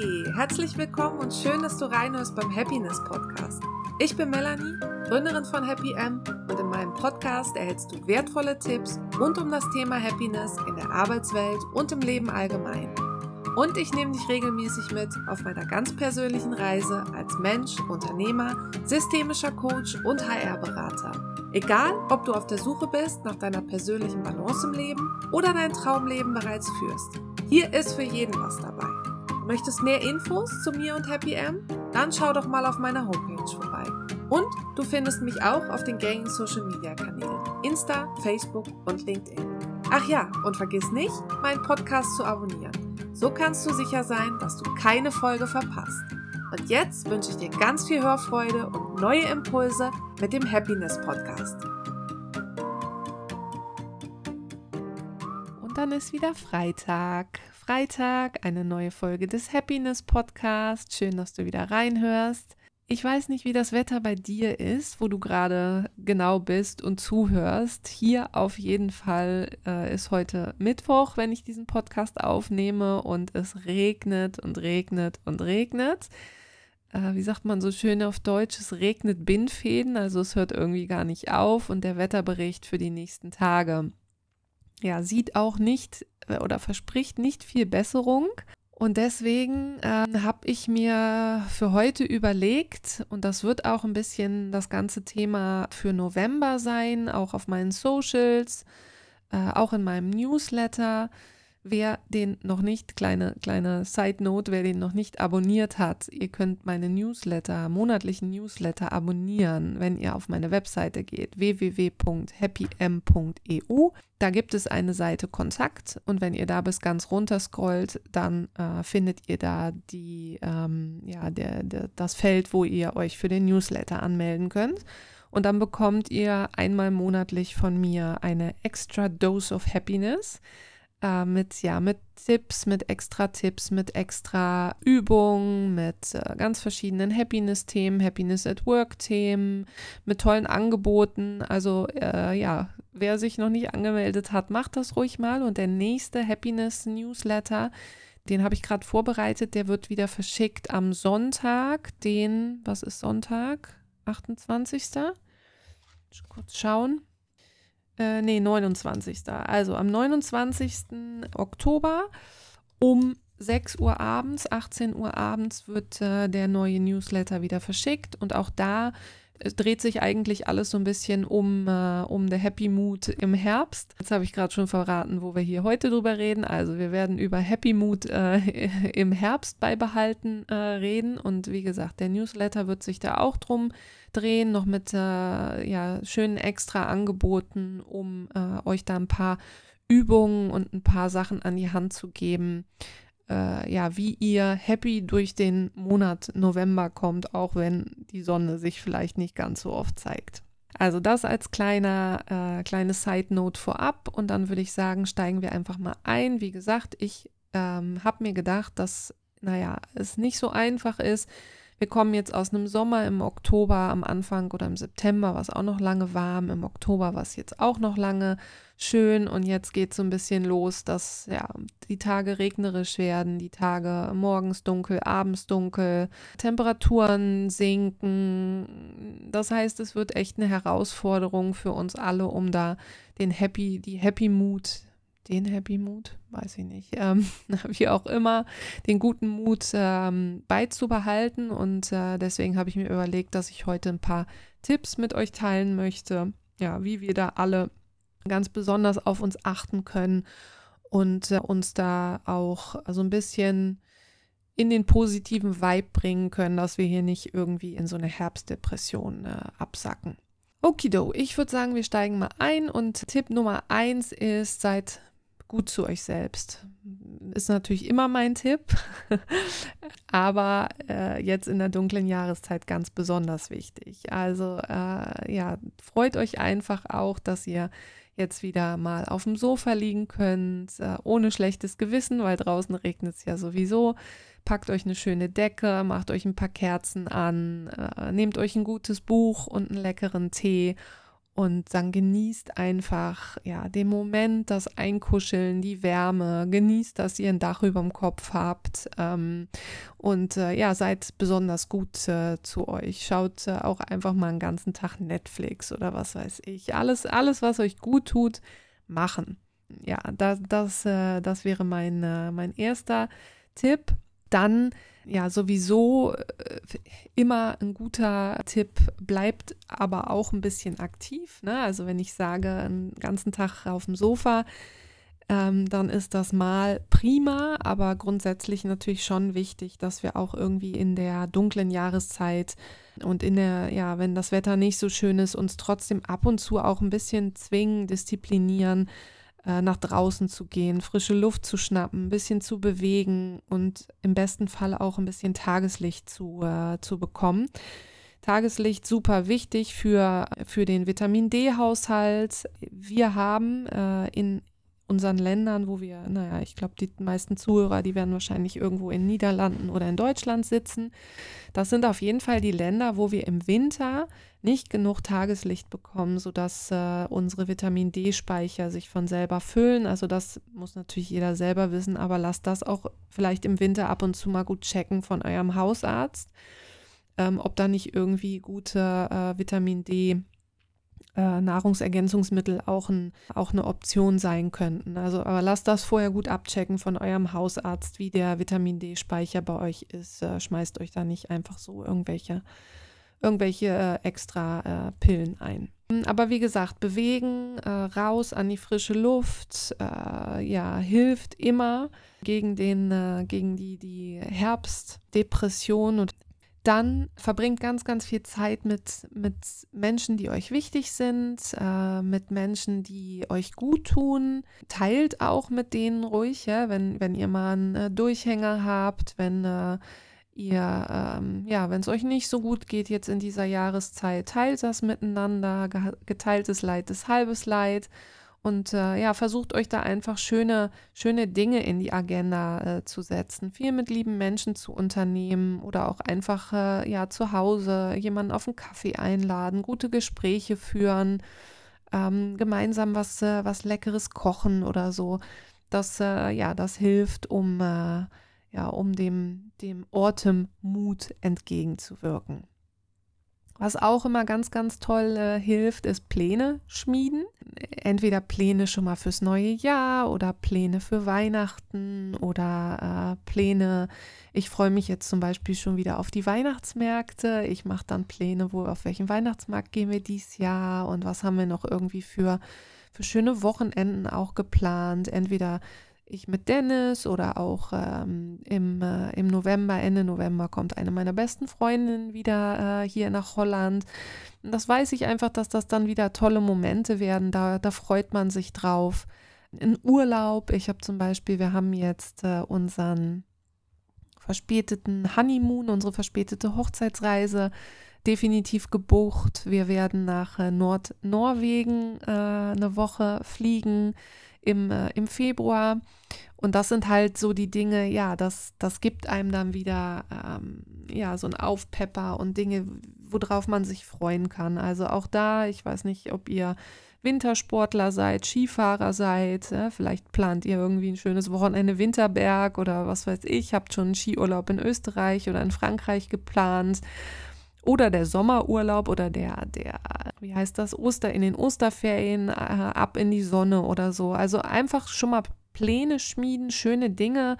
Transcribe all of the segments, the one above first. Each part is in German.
Herzlich willkommen und schön, dass du reinhörst beim Happiness Podcast. Ich bin Melanie, Gründerin von Happy M und in meinem Podcast erhältst du wertvolle Tipps rund um das Thema Happiness in der Arbeitswelt und im Leben allgemein. Und ich nehme dich regelmäßig mit auf meiner ganz persönlichen Reise als Mensch, Unternehmer, systemischer Coach und HR-Berater. Egal, ob du auf der Suche bist nach deiner persönlichen Balance im Leben oder dein Traumleben bereits führst. Hier ist für jeden was dabei. Möchtest mehr Infos zu mir und Happy M? Dann schau doch mal auf meiner Homepage vorbei. Und du findest mich auch auf den gängigen Social Media Kanälen Insta, Facebook und LinkedIn. Ach ja, und vergiss nicht, meinen Podcast zu abonnieren. So kannst du sicher sein, dass du keine Folge verpasst. Und jetzt wünsche ich dir ganz viel Hörfreude und neue Impulse mit dem Happiness Podcast. Und dann ist wieder Freitag. Freitag, eine neue Folge des Happiness Podcast. Schön, dass du wieder reinhörst. Ich weiß nicht, wie das Wetter bei dir ist, wo du gerade genau bist und zuhörst. Hier auf jeden Fall äh, ist heute Mittwoch, wenn ich diesen Podcast aufnehme und es regnet und regnet und regnet. Äh, wie sagt man so schön auf Deutsch? Es regnet Bindfäden, also es hört irgendwie gar nicht auf und der Wetterbericht für die nächsten Tage ja, sieht auch nicht äh, oder verspricht nicht viel Besserung. Und deswegen äh, habe ich mir für heute überlegt, und das wird auch ein bisschen das ganze Thema für November sein, auch auf meinen Socials, äh, auch in meinem Newsletter, Wer den noch nicht, kleine, kleine Side Note, wer den noch nicht abonniert hat, ihr könnt meine Newsletter, monatlichen Newsletter abonnieren, wenn ihr auf meine Webseite geht, www.happym.eu. Da gibt es eine Seite Kontakt und wenn ihr da bis ganz runter scrollt, dann äh, findet ihr da die, ähm, ja, der, der, das Feld, wo ihr euch für den Newsletter anmelden könnt. Und dann bekommt ihr einmal monatlich von mir eine extra Dose of Happiness äh, mit, ja, mit Tipps, mit extra Tipps, mit extra Übungen, mit äh, ganz verschiedenen Happiness-Themen, Happiness at Work-Themen, mit tollen Angeboten. Also äh, ja, wer sich noch nicht angemeldet hat, macht das ruhig mal. Und der nächste Happiness-Newsletter, den habe ich gerade vorbereitet, der wird wieder verschickt am Sonntag, den, was ist Sonntag? 28. Kurz schauen. Äh, nee, 29. Also am 29. Oktober um 6 Uhr abends, 18 Uhr abends wird äh, der neue Newsletter wieder verschickt und auch da es dreht sich eigentlich alles so ein bisschen um, äh, um der Happy Mood im Herbst. Jetzt habe ich gerade schon verraten, wo wir hier heute drüber reden. Also wir werden über Happy Mood äh, im Herbst beibehalten äh, reden. Und wie gesagt, der Newsletter wird sich da auch drum drehen, noch mit äh, ja, schönen extra Angeboten, um äh, euch da ein paar Übungen und ein paar Sachen an die Hand zu geben, äh, ja, wie ihr happy durch den Monat November kommt, auch wenn die Sonne sich vielleicht nicht ganz so oft zeigt. Also das als kleiner, äh, kleine Side Note vorab und dann würde ich sagen, steigen wir einfach mal ein. Wie gesagt, ich ähm, habe mir gedacht, dass, naja, es nicht so einfach ist, wir kommen jetzt aus einem Sommer im Oktober am Anfang oder im September, was auch noch lange warm. Im Oktober war es jetzt auch noch lange schön und jetzt geht es so ein bisschen los, dass ja die Tage regnerisch werden, die Tage morgens dunkel, abends dunkel, Temperaturen sinken. Das heißt, es wird echt eine Herausforderung für uns alle, um da den Happy, die Happy Mood den Happy Mood, weiß ich nicht, ähm, wie auch immer, den guten Mut ähm, beizubehalten. Und äh, deswegen habe ich mir überlegt, dass ich heute ein paar Tipps mit euch teilen möchte, ja, wie wir da alle ganz besonders auf uns achten können und äh, uns da auch so ein bisschen in den positiven Vibe bringen können, dass wir hier nicht irgendwie in so eine Herbstdepression äh, absacken. Okido, ich würde sagen, wir steigen mal ein und Tipp Nummer eins ist, seid gut zu euch selbst. Ist natürlich immer mein Tipp, aber äh, jetzt in der dunklen Jahreszeit ganz besonders wichtig. Also äh, ja, freut euch einfach auch, dass ihr jetzt wieder mal auf dem Sofa liegen könnt, äh, ohne schlechtes Gewissen, weil draußen regnet es ja sowieso. Packt euch eine schöne Decke, macht euch ein paar Kerzen an, äh, nehmt euch ein gutes Buch und einen leckeren Tee Und dann genießt einfach ja den Moment, das Einkuscheln, die Wärme, genießt, dass ihr ein Dach über dem Kopf habt ähm, und äh, ja, seid besonders gut äh, zu euch. Schaut äh, auch einfach mal einen ganzen Tag Netflix oder was weiß ich. Alles, alles, was euch gut tut, machen. Ja, das, das, äh, das wäre mein, äh, mein erster Tipp. Dann ja sowieso äh, immer ein guter Tipp, bleibt aber auch ein bisschen aktiv. Ne? Also wenn ich sage, einen ganzen Tag auf dem Sofa, ähm, dann ist das mal prima, aber grundsätzlich natürlich schon wichtig, dass wir auch irgendwie in der dunklen Jahreszeit und in der, ja, wenn das Wetter nicht so schön ist, uns trotzdem ab und zu auch ein bisschen zwingen, disziplinieren, äh, nach draußen zu gehen, frische Luft zu schnappen, ein bisschen zu bewegen und im besten Fall auch ein bisschen Tageslicht zu, äh, zu bekommen. Tageslicht super wichtig für, für den Vitamin D-Haushalt. Wir haben äh, in, unseren Ländern, wo wir, naja, ich glaube, die meisten Zuhörer, die werden wahrscheinlich irgendwo in Niederlanden oder in Deutschland sitzen. Das sind auf jeden Fall die Länder, wo wir im Winter nicht genug Tageslicht bekommen, sodass äh, unsere Vitamin D-Speicher sich von selber füllen. Also das muss natürlich jeder selber wissen, aber lasst das auch vielleicht im Winter ab und zu mal gut checken von eurem Hausarzt, ähm, ob da nicht irgendwie gute äh, Vitamin D äh, Nahrungsergänzungsmittel auch, ein, auch eine Option sein könnten. Also, aber lasst das vorher gut abchecken von eurem Hausarzt, wie der Vitamin D-Speicher bei euch ist. Äh, schmeißt euch da nicht einfach so irgendwelche, irgendwelche äh, extra äh, Pillen ein. Aber wie gesagt, bewegen, äh, raus an die frische Luft, äh, ja, hilft immer gegen den, gegen die, die Herbstdepression und dann verbringt ganz, ganz viel Zeit mit, mit Menschen, die euch wichtig sind, äh, mit Menschen, die euch gut tun. Teilt auch mit denen ruhig, ja, wenn, wenn ihr mal einen äh, Durchhänger habt, wenn äh, ihr, ähm, ja, wenn es euch nicht so gut geht jetzt in dieser Jahreszeit, teilt das miteinander. Geteiltes Leid ist halbes Leid. Und äh, ja, versucht euch da einfach schöne, schöne Dinge in die Agenda äh, zu setzen, viel mit lieben Menschen zu unternehmen oder auch einfach äh, ja zu Hause jemanden auf einen Kaffee einladen, gute Gespräche führen, ähm, gemeinsam was, äh, was Leckeres kochen oder so. Das, äh, ja, das hilft, um, äh, ja, um dem, dem Autumn-Mut entgegenzuwirken. Was auch immer ganz, ganz toll äh, hilft, ist Pläne schmieden. Entweder Pläne schon mal fürs neue Jahr oder Pläne für Weihnachten oder äh, Pläne. Ich freue mich jetzt zum Beispiel schon wieder auf die Weihnachtsmärkte. Ich mache dann Pläne, wo auf welchen Weihnachtsmarkt gehen wir dieses Jahr und was haben wir noch irgendwie für, für schöne Wochenenden auch geplant. Entweder ich mit Dennis oder auch ähm, im, äh, im November, Ende November kommt eine meiner besten Freundinnen wieder äh, hier nach Holland. Und das weiß ich einfach, dass das dann wieder tolle Momente werden. Da, da freut man sich drauf. In Urlaub, ich habe zum Beispiel, wir haben jetzt äh, unseren verspäteten Honeymoon, unsere verspätete Hochzeitsreise definitiv gebucht. Wir werden nach äh, Nordnorwegen äh, eine Woche fliegen im, äh, im Februar. Und das sind halt so die Dinge, ja, das, das gibt einem dann wieder ähm, ja, so ein Aufpepper und Dinge, worauf man sich freuen kann. Also auch da, ich weiß nicht, ob ihr Wintersportler seid, Skifahrer seid, ja, vielleicht plant ihr irgendwie ein schönes Wochenende Winterberg oder was weiß ich, habt schon einen Skiurlaub in Österreich oder in Frankreich geplant oder der Sommerurlaub oder der, der, wie heißt das, Oster in den Osterferien, äh, ab in die Sonne oder so. Also einfach schon mal Pläne schmieden, schöne Dinge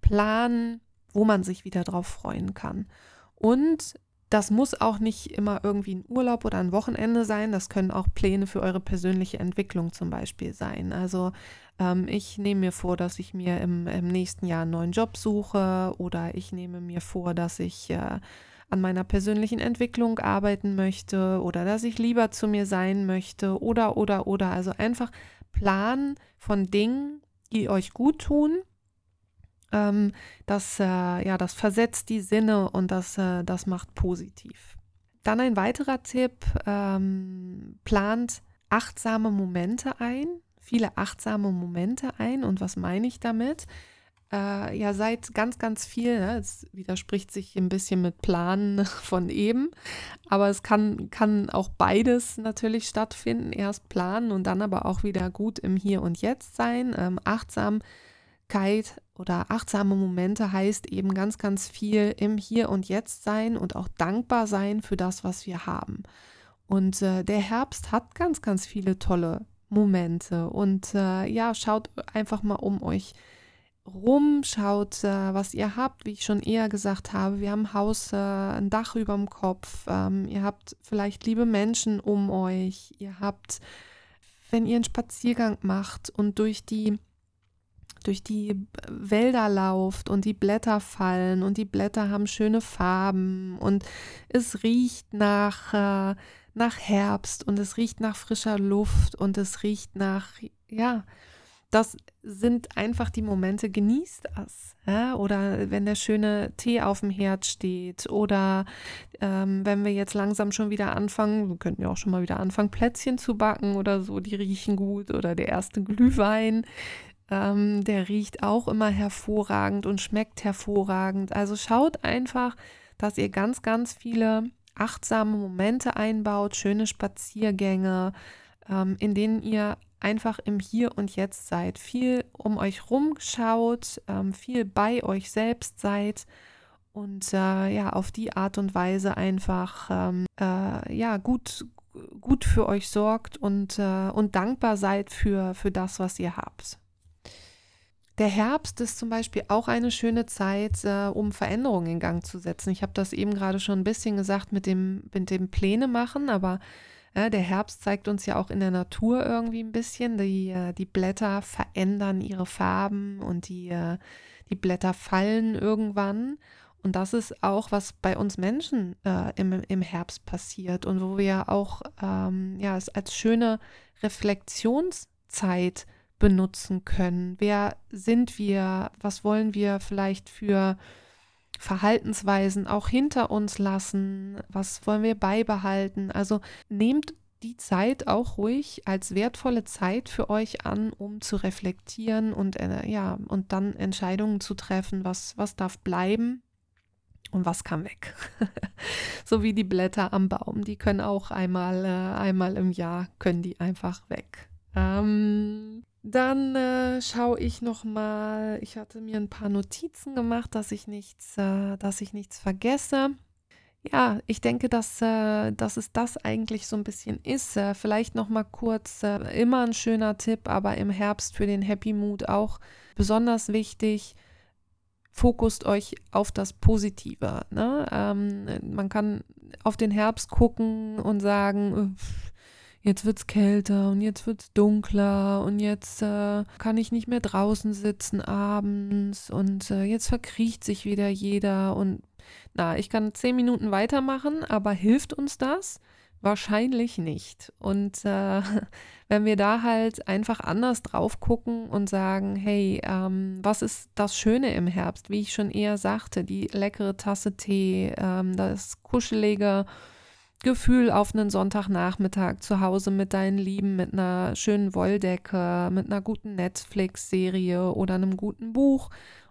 planen, wo man sich wieder drauf freuen kann. Und das muss auch nicht immer irgendwie ein Urlaub oder ein Wochenende sein. Das können auch Pläne für eure persönliche Entwicklung zum Beispiel sein. Also ähm, ich nehme mir vor, dass ich mir im, im, nächsten Jahr einen neuen Job suche oder ich nehme mir vor, dass ich äh, an meiner persönlichen Entwicklung arbeiten möchte oder dass ich lieber zu mir sein möchte oder, oder, oder. Also einfach planen von Dingen, die euch gut tun. Ähm, das, äh, ja, das versetzt die Sinne und das, äh, das macht positiv. Dann ein weiterer Tipp, ähm, plant achtsame Momente ein, viele achtsame Momente ein. Und was meine ich damit? Äh, ja, seid ganz, ganz viel. Ne? Es widerspricht sich ein bisschen mit Planen von eben, aber es kann, kann auch beides natürlich stattfinden. Erst planen und dann aber auch wieder gut im Hier und Jetzt sein. Ähm, Achtsamkeit oder achtsame Momente heißt eben ganz, ganz viel im Hier und Jetzt sein und auch dankbar sein für das, was wir haben. Und äh, der Herbst hat ganz, ganz viele tolle Momente. Und äh, ja, schaut einfach mal um euch rum, schaut, äh, was ihr habt, wie ich schon eher gesagt habe. Wir haben ein Haus, äh, ein Dach über dem Kopf. Ähm, ihr habt vielleicht liebe Menschen um euch. Ihr habt, wenn ihr einen Spaziergang macht und durch die durch die Wälder lauft und die Blätter fallen und die Blätter haben schöne Farben und es riecht nach, äh, nach Herbst und es riecht nach frischer Luft und es riecht nach, ja, das sind einfach die Momente, genießt das. Ja? Oder wenn der schöne Tee auf dem Herd steht oder ähm, wenn wir jetzt langsam schon wieder anfangen, wir könnten ja auch schon mal wieder anfangen, Plätzchen zu backen oder so, die riechen gut oder der erste Glühwein, ähm, der riecht auch immer hervorragend und schmeckt hervorragend. Also schaut einfach, dass ihr ganz, ganz viele achtsame Momente einbaut, schöne Spaziergänge, ähm, in denen ihr einfach im Hier und Jetzt seid, viel um euch rum schaut, ähm, viel bei euch selbst seid und äh, ja, auf die Art und Weise einfach ähm, äh, ja, gut, gut für euch sorgt und, äh, und dankbar seid für, für das, was ihr habt. Der Herbst ist zum Beispiel auch eine schöne Zeit, äh, um Veränderungen in Gang zu setzen. Ich habe das eben gerade schon ein bisschen gesagt mit dem, mit dem Pläne machen, aber äh, der Herbst zeigt uns ja auch in der Natur irgendwie ein bisschen. Die, äh, die Blätter verändern ihre Farben und die, äh, die Blätter fallen irgendwann. Und das ist auch, was bei uns Menschen äh, im, im Herbst passiert und wo wir auch ähm, ja, es als schöne Reflexionszeit benutzen können. Wer sind wir? Was wollen wir vielleicht für Verhaltensweisen auch hinter uns lassen? Was wollen wir beibehalten? Also nehmt die Zeit auch ruhig als wertvolle Zeit für euch an, um zu reflektieren und äh, ja, und dann Entscheidungen zu treffen, was, was darf bleiben und was kann weg. so wie die Blätter am Baum, die können auch einmal, äh, einmal im Jahr, können die einfach weg. Ähm, dann äh, schaue ich noch mal. Ich hatte mir ein paar Notizen gemacht, dass ich nichts, äh, dass ich nichts vergesse. Ja, ich denke, dass, äh, dass es das eigentlich so ein bisschen ist. Äh, vielleicht noch mal kurz. Äh, immer ein schöner Tipp, aber im Herbst für den Happy Mood auch besonders wichtig. Fokust euch auf das Positive. Ne? Ähm, man kann auf den Herbst gucken und sagen, äh, jetzt wird es kälter und jetzt wird es dunkler und jetzt äh, kann ich nicht mehr draußen sitzen abends und äh, jetzt verkriecht sich wieder jeder und na, ich kann zehn Minuten weitermachen, aber hilft uns das? Wahrscheinlich nicht. Und äh, wenn wir da halt einfach anders drauf gucken und sagen, hey, ähm, was ist das Schöne im Herbst? Wie ich schon eher sagte, die leckere Tasse Tee, ähm, das kuschelige Gefühl auf einen Sonntagnachmittag zu Hause mit deinen Lieben, mit einer schönen Wolldecke, mit einer guten Netflix-Serie oder einem guten Buch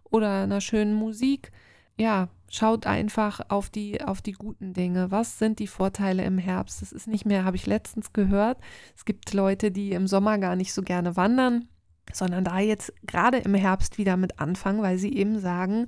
oder einer schönen Musik. Ja, schaut einfach auf die, auf die guten Dinge. Was sind die Vorteile im Herbst? Das ist nicht mehr, habe ich letztens gehört. Es gibt Leute, die im Sommer gar nicht so gerne wandern, sondern da jetzt gerade im Herbst wieder mit anfangen, weil sie eben sagen,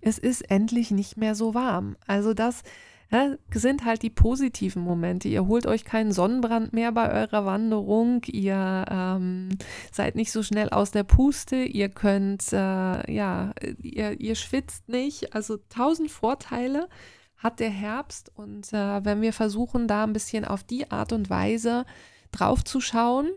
es ist endlich nicht mehr so warm. Also das ja, sind halt die positiven Momente. Ihr holt euch keinen Sonnenbrand mehr bei eurer Wanderung. Ihr ähm, seid nicht so schnell aus der Puste. Ihr könnt, äh, ja, ihr, ihr schwitzt nicht. Also tausend Vorteile hat der Herbst. Und äh, wenn wir versuchen, da ein bisschen auf die Art und Weise drauf zu schauen,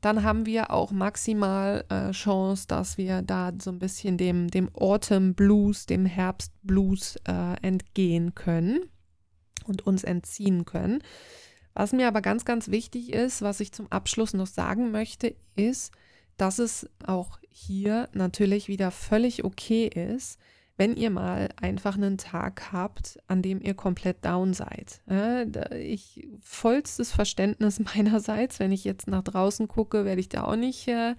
dann haben wir auch maximal äh, Chance, dass wir da so ein bisschen dem, dem Autumn Blues, dem Herbst Blues äh, entgehen können und uns entziehen können. Was mir aber ganz, ganz wichtig ist, was ich zum Abschluss noch sagen möchte, ist, dass es auch hier natürlich wieder völlig okay ist, wenn ihr mal einfach einen Tag habt, an dem ihr komplett down seid. Ich vollstes Verständnis meinerseits, wenn ich jetzt nach draußen gucke, werde ich da auch nicht äh,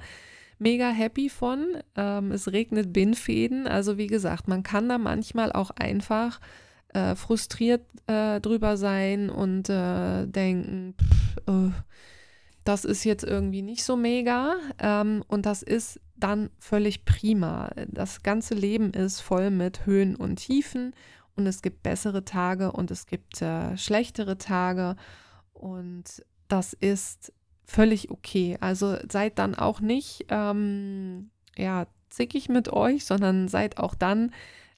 mega happy von. Ähm, es regnet Bindfäden. Also wie gesagt, man kann da manchmal auch einfach äh, frustriert äh, drüber sein und äh, denken, pff, äh, das ist jetzt irgendwie nicht so mega. Ähm, und das ist dann völlig prima. Das ganze Leben ist voll mit Höhen und Tiefen und es gibt bessere Tage und es gibt äh, schlechtere Tage und das ist völlig okay. Also seid dann auch nicht ähm, ja zickig mit euch, sondern seid auch dann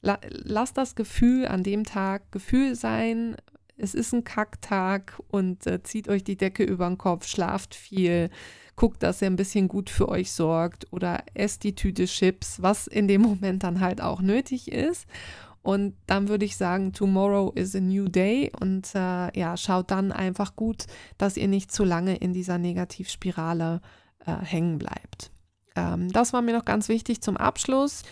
la lasst das Gefühl an dem Tag Gefühl sein. Es ist ein Kacktag und äh, zieht euch die Decke über den Kopf, schlaft viel, guckt, dass ihr ein bisschen gut für euch sorgt oder esst die Tüte Chips, was in dem Moment dann halt auch nötig ist. Und dann würde ich sagen, tomorrow is a new day und äh, ja, schaut dann einfach gut, dass ihr nicht zu lange in dieser Negativspirale äh, hängen bleibt. Ähm, das war mir noch ganz wichtig zum Abschluss.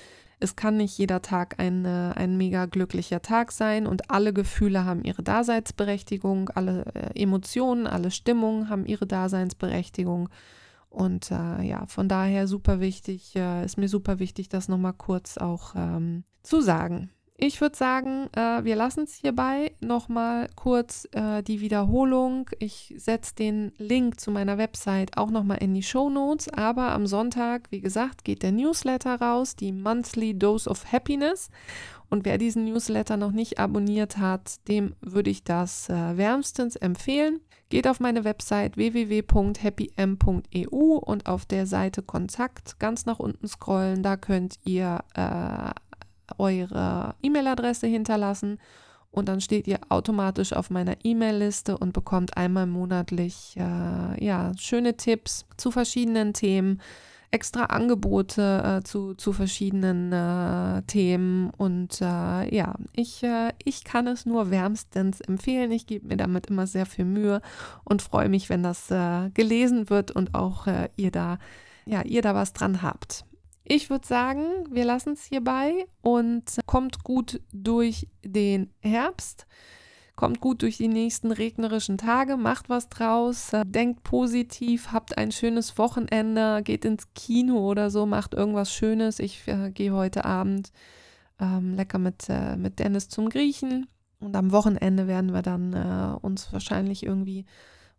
Es kann nicht jeder Tag ein, ein mega glücklicher Tag sein und alle Gefühle haben ihre Daseinsberechtigung, alle äh, Emotionen, alle Stimmungen haben ihre Daseinsberechtigung. Und äh, ja, von daher super wichtig, äh, ist mir super wichtig, das nochmal kurz auch ähm, zu sagen. Ich würde sagen, äh, wir lassen es hierbei. Nochmal kurz äh, die Wiederholung. Ich setze den Link zu meiner Website auch nochmal in die Show Notes. Aber am Sonntag, wie gesagt, geht der Newsletter raus, die Monthly Dose of Happiness. Und wer diesen Newsletter noch nicht abonniert hat, dem würde ich das äh, wärmstens empfehlen. Geht auf meine Website www.happym.eu und auf der Seite Kontakt ganz nach unten scrollen. Da könnt ihr äh, eure E-Mail-Adresse hinterlassen und dann steht ihr automatisch auf meiner E-Mail-Liste und bekommt einmal monatlich äh, ja, schöne Tipps zu verschiedenen Themen, extra Angebote äh, zu, zu verschiedenen äh, Themen und äh, ja, ich, äh, ich kann es nur wärmstens empfehlen. Ich gebe mir damit immer sehr viel Mühe und freue mich, wenn das äh, gelesen wird und auch ihr da ja, ihr da was dran habt. Ich würde sagen, wir lassen es hierbei und kommt gut durch den Herbst. Kommt gut durch die nächsten regnerischen Tage, macht was draus, äh, denkt positiv, habt ein schönes Wochenende, geht ins Kino oder so, macht irgendwas Schönes. Ich äh, gehe heute Abend ähm, lecker mit, äh, mit Dennis zum Griechen und am Wochenende werden wir dann äh, uns wahrscheinlich irgendwie,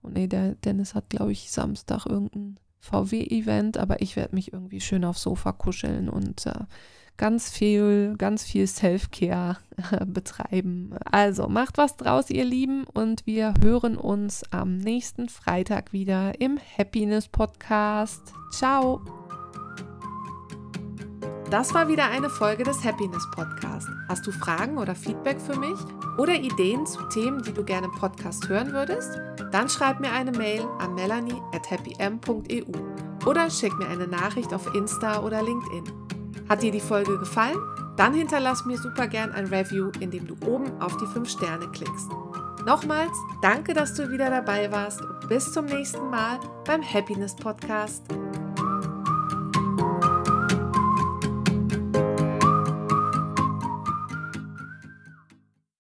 oh nee, der Dennis hat, glaube ich, Samstag irgendein VW-Event, aber ich werde mich irgendwie schön aufs Sofa kuscheln und äh, ganz viel, ganz viel Self-Care äh, betreiben. Also macht was draus, ihr Lieben, und wir hören uns am nächsten Freitag wieder im Happiness Podcast. Ciao! Das war wieder eine Folge des Happiness Podcast. Hast du Fragen oder Feedback für mich oder Ideen zu Themen, die du gerne im Podcast hören würdest? Dann schreib mir eine Mail an melanie at happym.eu oder schick mir eine Nachricht auf Insta oder LinkedIn. Hat dir die Folge gefallen? Dann hinterlass mir super gern ein Review, indem du oben auf die 5 Sterne klickst. Nochmals, danke, dass du wieder dabei warst und bis zum nächsten Mal beim Happiness Podcast.